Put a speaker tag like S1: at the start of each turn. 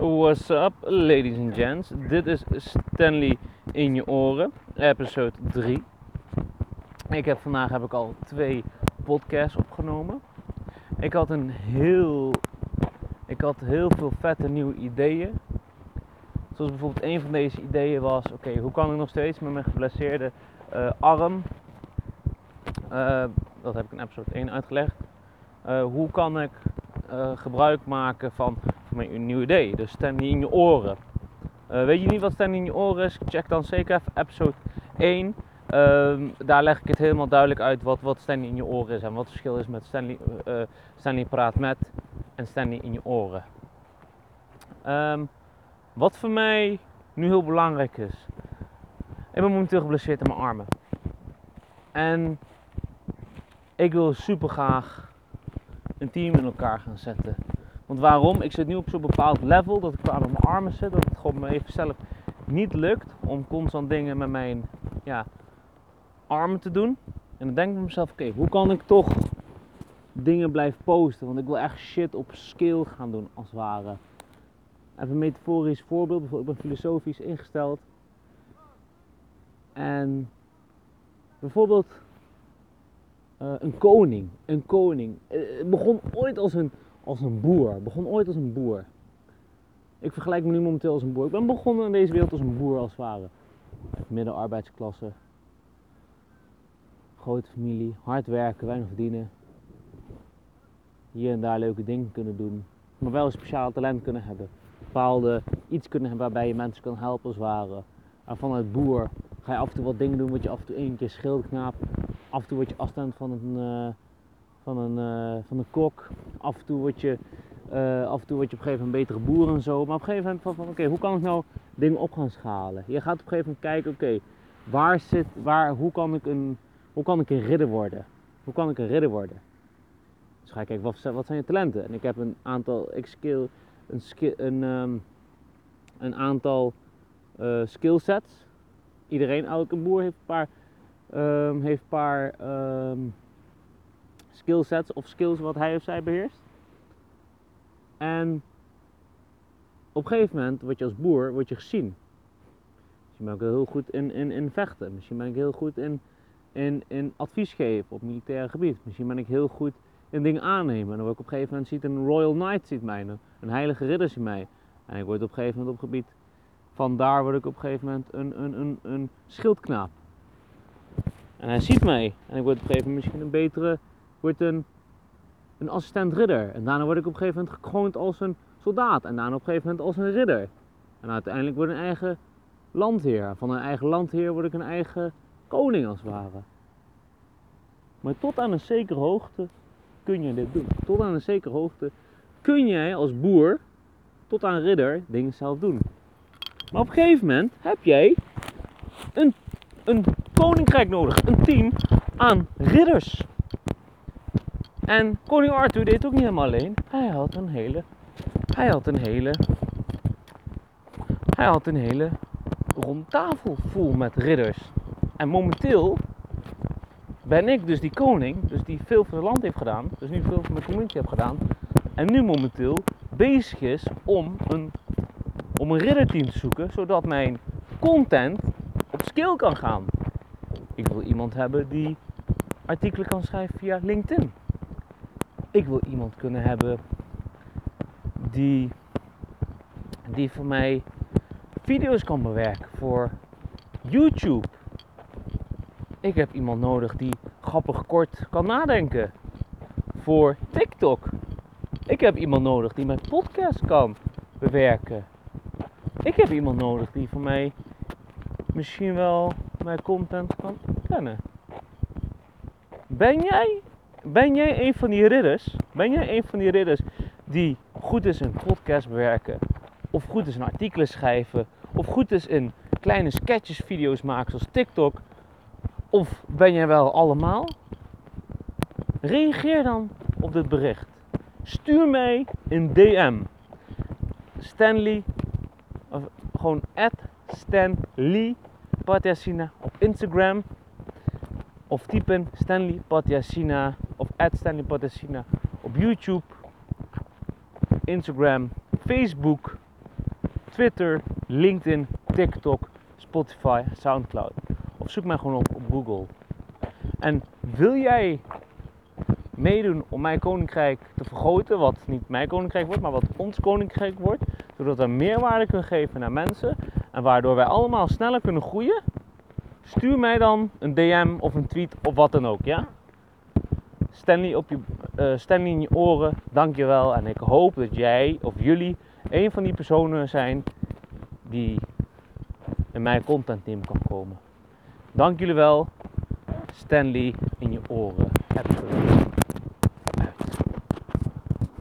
S1: What's up, ladies and gents? Dit is Stanley in je oren, episode 3. Ik heb vandaag heb ik al twee podcasts opgenomen. Ik had een heel, ik had heel veel vette nieuwe ideeën. Zoals bijvoorbeeld een van deze ideeën was: oké, hoe kan ik nog steeds met mijn geblesseerde uh, arm, uh, dat heb ik in episode 1 uitgelegd, uh, hoe kan ik gebruik maken van mijn nieuw idee. Dus stem in je oren. Uh, weet je niet wat stem in je oren is? Check dan zeker even episode 1. Uh, ehm, daar leg ik het helemaal duidelijk uit wat, wat Stanley in je oren is en wat het verschil is met Stanley, uh, Stanley praat met en Stanley in je oren. Um, wat voor mij nu heel belangrijk is. Ik ben momenteel geblesseerd in mijn armen. En ik wil super graag een team in elkaar gaan zetten. Want waarom? Ik zit nu op zo'n bepaald level dat ik aan mijn armen zit. Dat het gewoon me even zelf niet lukt om constant dingen met mijn ja, armen te doen. En dan denk ik mezelf, oké, hoe kan ik toch dingen blijven posten? Want ik wil echt shit op scale gaan doen, als het ware. Even een metaforisch voorbeeld. Bijvoorbeeld, ik ben filosofisch ingesteld. En bijvoorbeeld uh, een koning. Een koning. Eh, het begon ooit als een als een boer. Begon ooit als een boer. Ik vergelijk me nu momenteel als een boer. Ik ben begonnen in deze wereld als een boer als het ware. Middenarbeidsklasse. Grote familie. Hard werken, weinig verdienen. Hier en daar leuke dingen kunnen doen. Maar wel een speciaal talent kunnen hebben. Bepaalde iets kunnen hebben waarbij je mensen kan helpen als het ware. En vanuit boer ga je af en toe wat dingen doen wat je af en toe één keer schildknaap. Af en toe word je afstand van een... Uh, van een, uh, van een kok. Af en toe word je, uh, af en toe word je op een gegeven moment betere boer en zo. Maar op een gegeven moment van, van oké, hoe kan ik nou dingen op gaan schalen? Je gaat op een gegeven moment kijken, oké, waar zit, waar, hoe kan ik een, hoe kan ik een ridder worden? Hoe kan ik een ridder worden? Dus ga ik kijken, wat, wat zijn je talenten? En ik heb een aantal, ik skill, een, skill, een, um, een aantal uh, skillsets. Iedereen, elke boer heeft een paar, um, heeft een paar um, skillsets of skills wat hij of zij beheerst. En op een gegeven moment word je als boer word je gezien. Misschien ben ik heel goed in, in, in vechten. Misschien ben ik heel goed in, in, in advies geven op militair gebied. Misschien ben ik heel goed in dingen aannemen. En dan word ik op een gegeven moment ziet een Royal Knight ziet mij, een heilige ridder ziet mij. En ik word op een gegeven moment op gebied van daar word ik op een gegeven moment een, een, een, een schildknaap. En hij ziet mij. En ik word op een gegeven moment misschien een betere word een, een assistent ridder. En daarna word ik op een gegeven moment gekroond als een soldaat. En daarna op een gegeven moment als een ridder. En uiteindelijk word ik een eigen landheer. Van een eigen landheer word ik een eigen koning als het ware. Maar tot aan een zekere hoogte kun je dit doen. Tot aan een zekere hoogte kun jij als boer tot aan ridder dingen zelf doen. Maar op een gegeven moment heb jij een, een koninkrijk nodig. Een team aan ridders. En koning Arthur deed het ook niet helemaal alleen. Hij had een hele, hij had een hele, hij had een hele rond tafel vol met ridders. En momenteel ben ik dus die koning, dus die veel voor het land heeft gedaan, dus nu veel voor mijn community heb gedaan. En nu momenteel bezig is om een, om een ridderteam te zoeken, zodat mijn content op skill kan gaan. Ik wil iemand hebben die artikelen kan schrijven via LinkedIn ik wil iemand kunnen hebben die, die voor mij video's kan bewerken voor YouTube. Ik heb iemand nodig die grappig kort kan nadenken voor TikTok. Ik heb iemand nodig die mijn podcast kan bewerken. Ik heb iemand nodig die voor mij misschien wel mijn content kan kennen. Ben jij ben jij een van die ridders? Ben jij een van die ridders die goed is in podcast bewerken? Of goed is in artikelen schrijven? Of goed is in kleine sketches, video's maken zoals TikTok? Of ben jij wel allemaal? Reageer dan op dit bericht. Stuur mij een DM. Stanley, of gewoon at Stanley Patyasina op Instagram. Of typen Stanley Patyasina of Stanley Patyasina op YouTube, Instagram, Facebook. Twitter, LinkedIn, TikTok, Spotify, Soundcloud. Of zoek mij gewoon op op Google. En wil jij meedoen om mijn koninkrijk te vergroten, wat niet mijn koninkrijk wordt, maar wat ons koninkrijk wordt, zodat we meerwaarde kunnen geven naar mensen en waardoor wij allemaal sneller kunnen groeien, stuur mij dan een DM of een tweet of wat dan ook, ja? Stanley, op je, uh, Stanley in je oren, dankjewel. En ik hoop dat jij of jullie een van die personen zijn die in mijn contentteam kan komen. Dank jullie wel. Stanley in je oren.